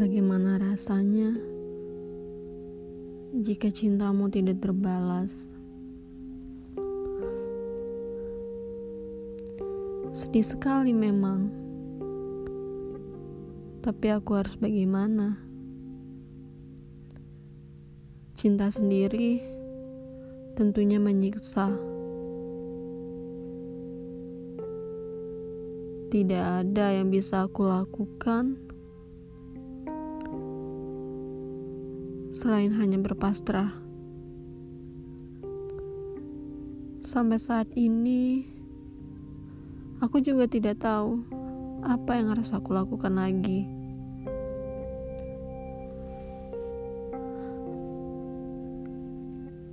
Bagaimana rasanya jika cintamu tidak terbalas? Sedih sekali memang, tapi aku harus bagaimana? Cinta sendiri tentunya menyiksa. Tidak ada yang bisa aku lakukan selain hanya berpasrah. Sampai saat ini, aku juga tidak tahu apa yang harus aku lakukan lagi.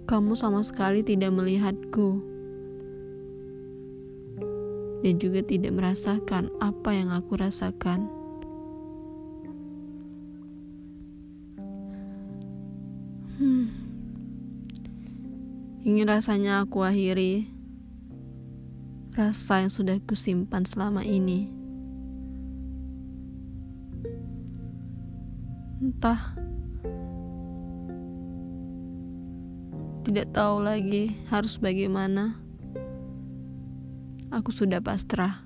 Kamu sama sekali tidak melihatku dan juga tidak merasakan apa yang aku rasakan. Ingin rasanya aku akhiri rasa yang sudah kusimpan selama ini. Entah tidak tahu lagi harus bagaimana aku sudah pasrah.